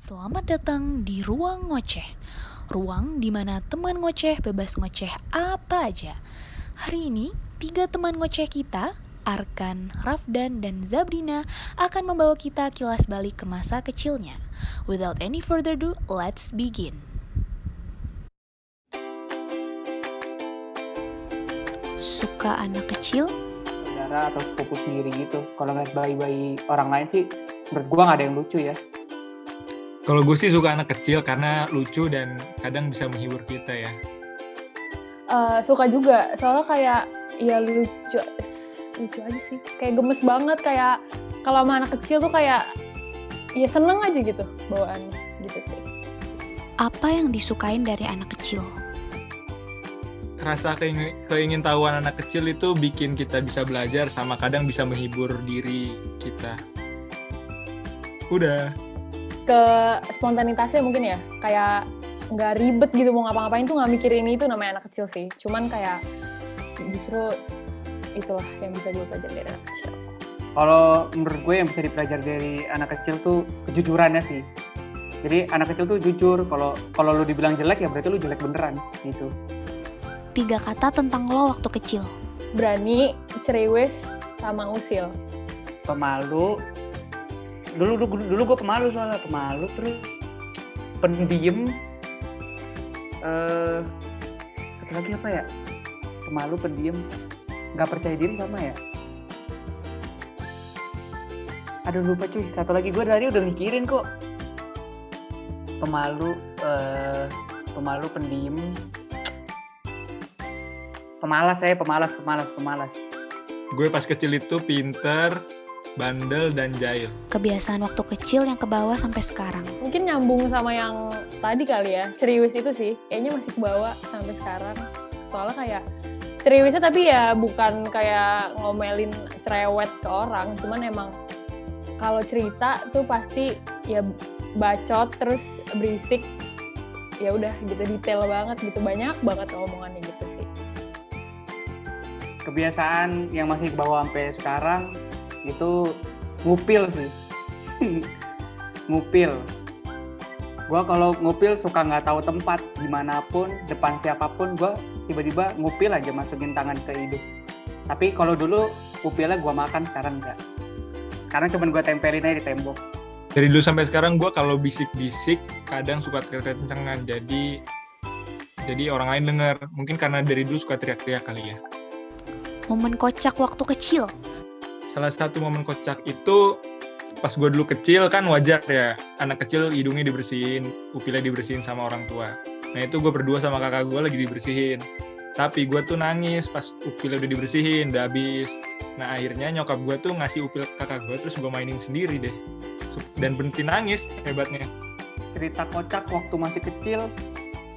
Selamat datang di Ruang Ngoceh. Ruang di mana teman ngoceh bebas ngoceh apa aja. Hari ini, tiga teman ngoceh kita, Arkan, Rafdan, dan Zabrina akan membawa kita kilas balik ke masa kecilnya. Without any further ado, let's begin. Suka anak kecil? saudara atau sepupu sendiri gitu. Kalau ngeliat bayi-bayi orang lain sih, menurut gua nggak ada yang lucu ya. Kalau gue sih suka anak kecil karena lucu dan kadang bisa menghibur kita ya. Uh, suka juga, soalnya kayak ya lucu, lucu aja sih. Kayak gemes banget, kayak kalau sama anak kecil tuh kayak ya seneng aja gitu bawaannya gitu sih. Apa yang disukain dari anak kecil? Rasa keingin, keingin tahuan anak kecil itu bikin kita bisa belajar sama kadang bisa menghibur diri kita. Udah. Ke spontanitasnya mungkin ya, kayak nggak ribet gitu mau ngapa-ngapain tuh nggak mikirin itu namanya anak kecil sih. Cuman kayak justru itulah yang bisa gue pelajari dari anak kecil. Kalau menurut gue yang bisa dipelajari dari anak kecil tuh kejujurannya sih. Jadi anak kecil tuh jujur. Kalau kalau lu dibilang jelek ya berarti lu jelek beneran gitu. Tiga kata tentang lo waktu kecil. Berani, cerewes, sama usil. Pemalu. Dulu dulu, dulu gue pemalu soalnya pemalu terus pendiam. Eh satu lagi apa ya? Pemalu, pendiam, nggak percaya diri sama ya. Aduh lupa cuy. Satu lagi gue dari udah mikirin kok. Pemalu, eh pemalu, pendiam, pemalas saya pemalas pemalas pemalas Gue pas kecil itu pinter, bandel, dan jahil. Kebiasaan waktu kecil yang kebawa sampai sekarang. Mungkin nyambung sama yang tadi kali ya, ceriwis itu sih. Kayaknya masih kebawa sampai sekarang. Soalnya kayak ceriwisnya tapi ya bukan kayak ngomelin cerewet ke orang, cuman emang kalau cerita tuh pasti ya bacot terus berisik ya udah gitu detail banget gitu banyak banget omongannya gitu sih kebiasaan yang masih bawa sampai sekarang itu ngupil sih ngupil gue kalau ngupil suka nggak tahu tempat di mana pun depan siapa pun gue tiba-tiba ngupil aja masukin tangan ke hidung tapi kalau dulu ngupilnya gue makan sekarang enggak sekarang cuma gue tempelin aja di tembok Dari dulu sampai sekarang gue kalau bisik-bisik kadang suka teriak-teriakan jadi jadi orang lain dengar. Mungkin karena dari dulu suka teriak-teriak kali ya. Momen kocak waktu kecil. Salah satu momen kocak itu pas gue dulu kecil kan wajar ya anak kecil hidungnya dibersihin, upilnya dibersihin sama orang tua. Nah itu gue berdua sama kakak gue lagi dibersihin. Tapi gue tuh nangis pas upilnya udah dibersihin, udah habis. Nah akhirnya nyokap gue tuh ngasih upil kakak gue terus gue mainin sendiri deh. Dan berhenti nangis hebatnya. cerita kocak waktu masih kecil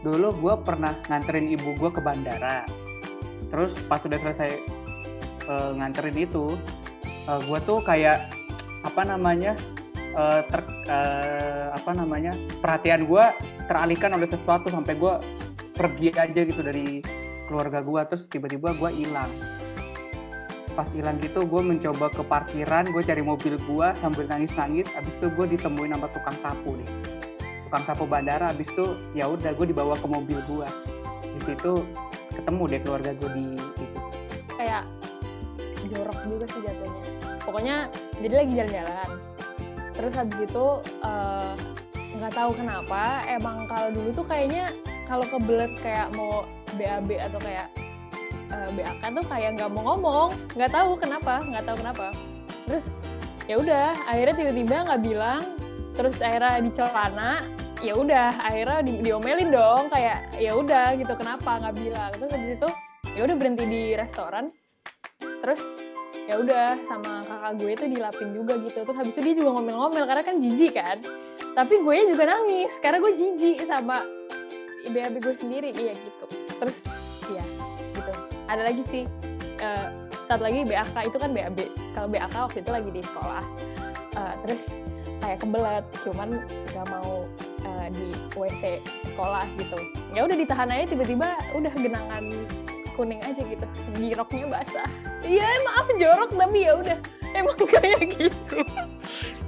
dulu gue pernah nganterin ibu gue ke bandara terus pas udah selesai uh, nganterin itu uh, gue tuh kayak apa namanya uh, ter, uh, apa namanya perhatian gue teralihkan oleh sesuatu sampai gue pergi aja gitu dari keluarga gue terus tiba-tiba gue hilang. Pas hilang gitu gue mencoba ke parkiran gue cari mobil gue sambil nangis-nangis abis itu gue ditemuin sama tukang sapu nih. Tukang sapu bandara abis itu ya udah gue dibawa ke mobil gue di situ ketemu deh keluarga gue di itu kayak jorok juga sih jatuhnya pokoknya jadi lagi jalan-jalan. Terus habis itu nggak uh, tahu kenapa emang kalau dulu tuh kayaknya kalau kebelet kayak mau BAB atau kayak uh, BAK tuh kayak nggak mau ngomong. Nggak tahu kenapa nggak tahu kenapa. Terus ya udah akhirnya tiba-tiba nggak bilang. Terus akhirnya di celana ya udah akhirnya di, diomelin dong kayak ya udah gitu kenapa nggak bilang. Terus habis itu ya udah berhenti di restoran. Terus ya udah sama kakak gue itu dilapin juga gitu. Terus habis itu dia juga ngomel-ngomel karena kan jijik kan. Tapi gue juga nangis karena gue jijik sama BAB gue sendiri. Iya gitu. Terus ya gitu. Ada lagi sih uh, satu lagi BAK itu kan BAB kalau BAK waktu itu lagi di sekolah. Uh, terus kayak kebelet cuman nggak mau uh, di WC sekolah gitu. Ya udah ditahan aja tiba-tiba udah genangan kuning aja gitu. Giroknya basah. Iya maaf jorok tapi ya udah. Emang kayak gitu.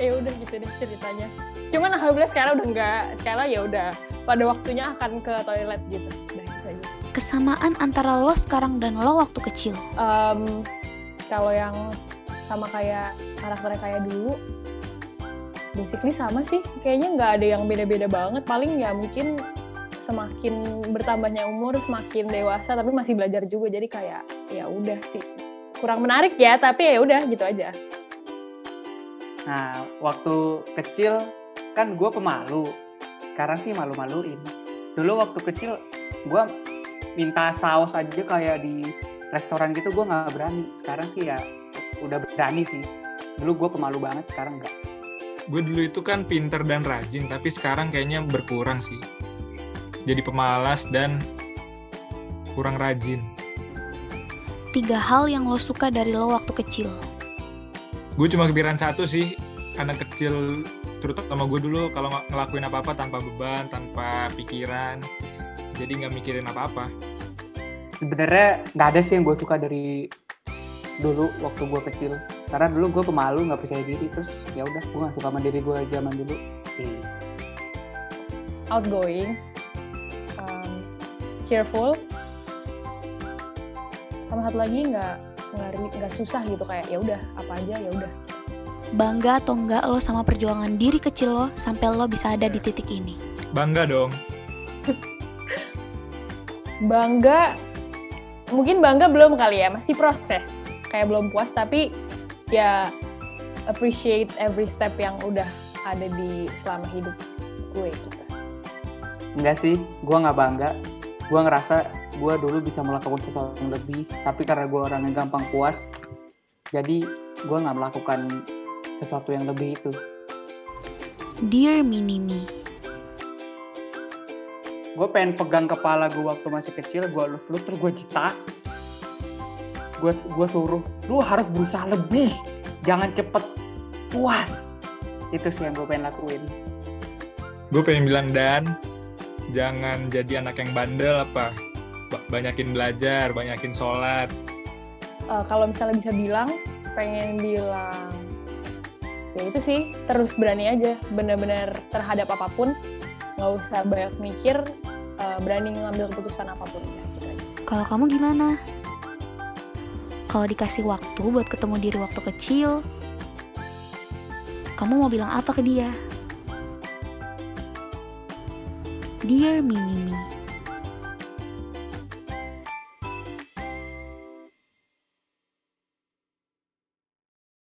Ya udah gitu deh ceritanya. Cuman alhamdulillah sekarang udah enggak sekarang ya udah pada waktunya akan ke toilet gitu. Udah gitu aja. Kesamaan antara lo sekarang dan lo waktu kecil. Em, kalau yang sama kayak karakternya kayak dulu basically sama sih. Kayaknya nggak ada yang beda-beda banget. Paling ya mungkin semakin bertambahnya umur semakin dewasa tapi masih belajar juga jadi kayak ya udah sih kurang menarik ya tapi ya udah gitu aja Nah, waktu kecil kan gue pemalu. Sekarang sih malu-maluin. Dulu waktu kecil gue minta saus aja kayak di restoran gitu gue nggak berani. Sekarang sih ya udah berani sih. Dulu gue pemalu banget, sekarang enggak. Gue dulu itu kan pinter dan rajin, tapi sekarang kayaknya berkurang sih. Jadi pemalas dan kurang rajin. Tiga hal yang lo suka dari lo waktu kecil. Gue cuma kepikiran satu sih, anak kecil terutama gue dulu kalau ng- ngelakuin apa-apa tanpa beban, tanpa pikiran, jadi nggak mikirin apa-apa. Sebenarnya nggak ada sih yang gue suka dari dulu waktu gue kecil. Karena dulu gue pemalu, nggak percaya diri. Terus ya udah, gue nggak suka sama diri gue zaman dulu. Iya. outgoing cheerful sama satu lagi nggak nggak susah gitu kayak ya udah apa aja ya udah Bangga atau enggak lo sama perjuangan diri kecil lo sampai lo bisa ada di titik ini. Bangga dong. bangga mungkin bangga belum kali ya masih proses kayak belum puas tapi ya appreciate every step yang udah ada di selama hidup gue gitu Enggak sih, gue nggak bangga. Gue ngerasa gue dulu bisa melakukan sesuatu yang lebih, tapi karena gue orang yang gampang puas, jadi gue nggak melakukan sesuatu yang lebih itu. Dear Minimi, Gue pengen pegang kepala gue waktu masih kecil, gue elus-elus terus gue cita. Gue gue suruh, lu harus berusaha lebih, jangan cepet puas. Itu sih yang gue pengen lakuin. Gue pengen bilang dan jangan jadi anak yang bandel apa. Ba- Banyakin belajar, banyakin sholat. Eh, kalau misalnya bisa bilang pengen bilang ya itu sih terus berani aja bener-bener terhadap apa pun nggak usah banyak mikir eh, berani ngambil keputusan apa pun ya, gitu aja kalau kamu gimana? Kalau dikasih waktu buat ketemu diri waktu kecil, kamu mau bilang apa ke dia? Dear Minimi,